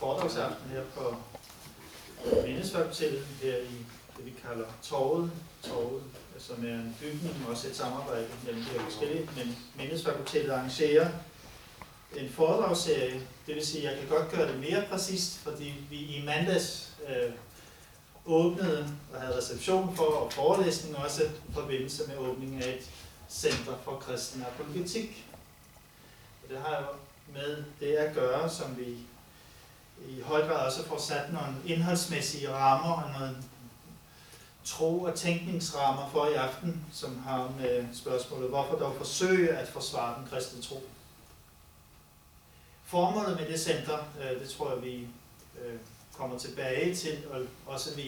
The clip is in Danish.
foredragsaften her på Mindesfakultetet, her i det, vi kalder Torvet, Torvet, som er en bygning, også et samarbejde mellem de her forskellige, men Mindesfakultetet arrangerer en foredragsserie, det vil sige, at jeg kan godt gøre det mere præcist, fordi vi i mandags øh, åbnede og havde reception for og forelæsning også i forbindelse med åbningen af et center for kristen apologetik. Og det har jo med det at gøre, som vi i høj grad også får sat nogle indholdsmæssige rammer og nogle tro- og tænkningsrammer for i aften, som har med spørgsmålet, hvorfor dog forsøge at forsvare den kristne tro. Formålet med det center, øh, det tror jeg, vi øh, kommer tilbage til, og også via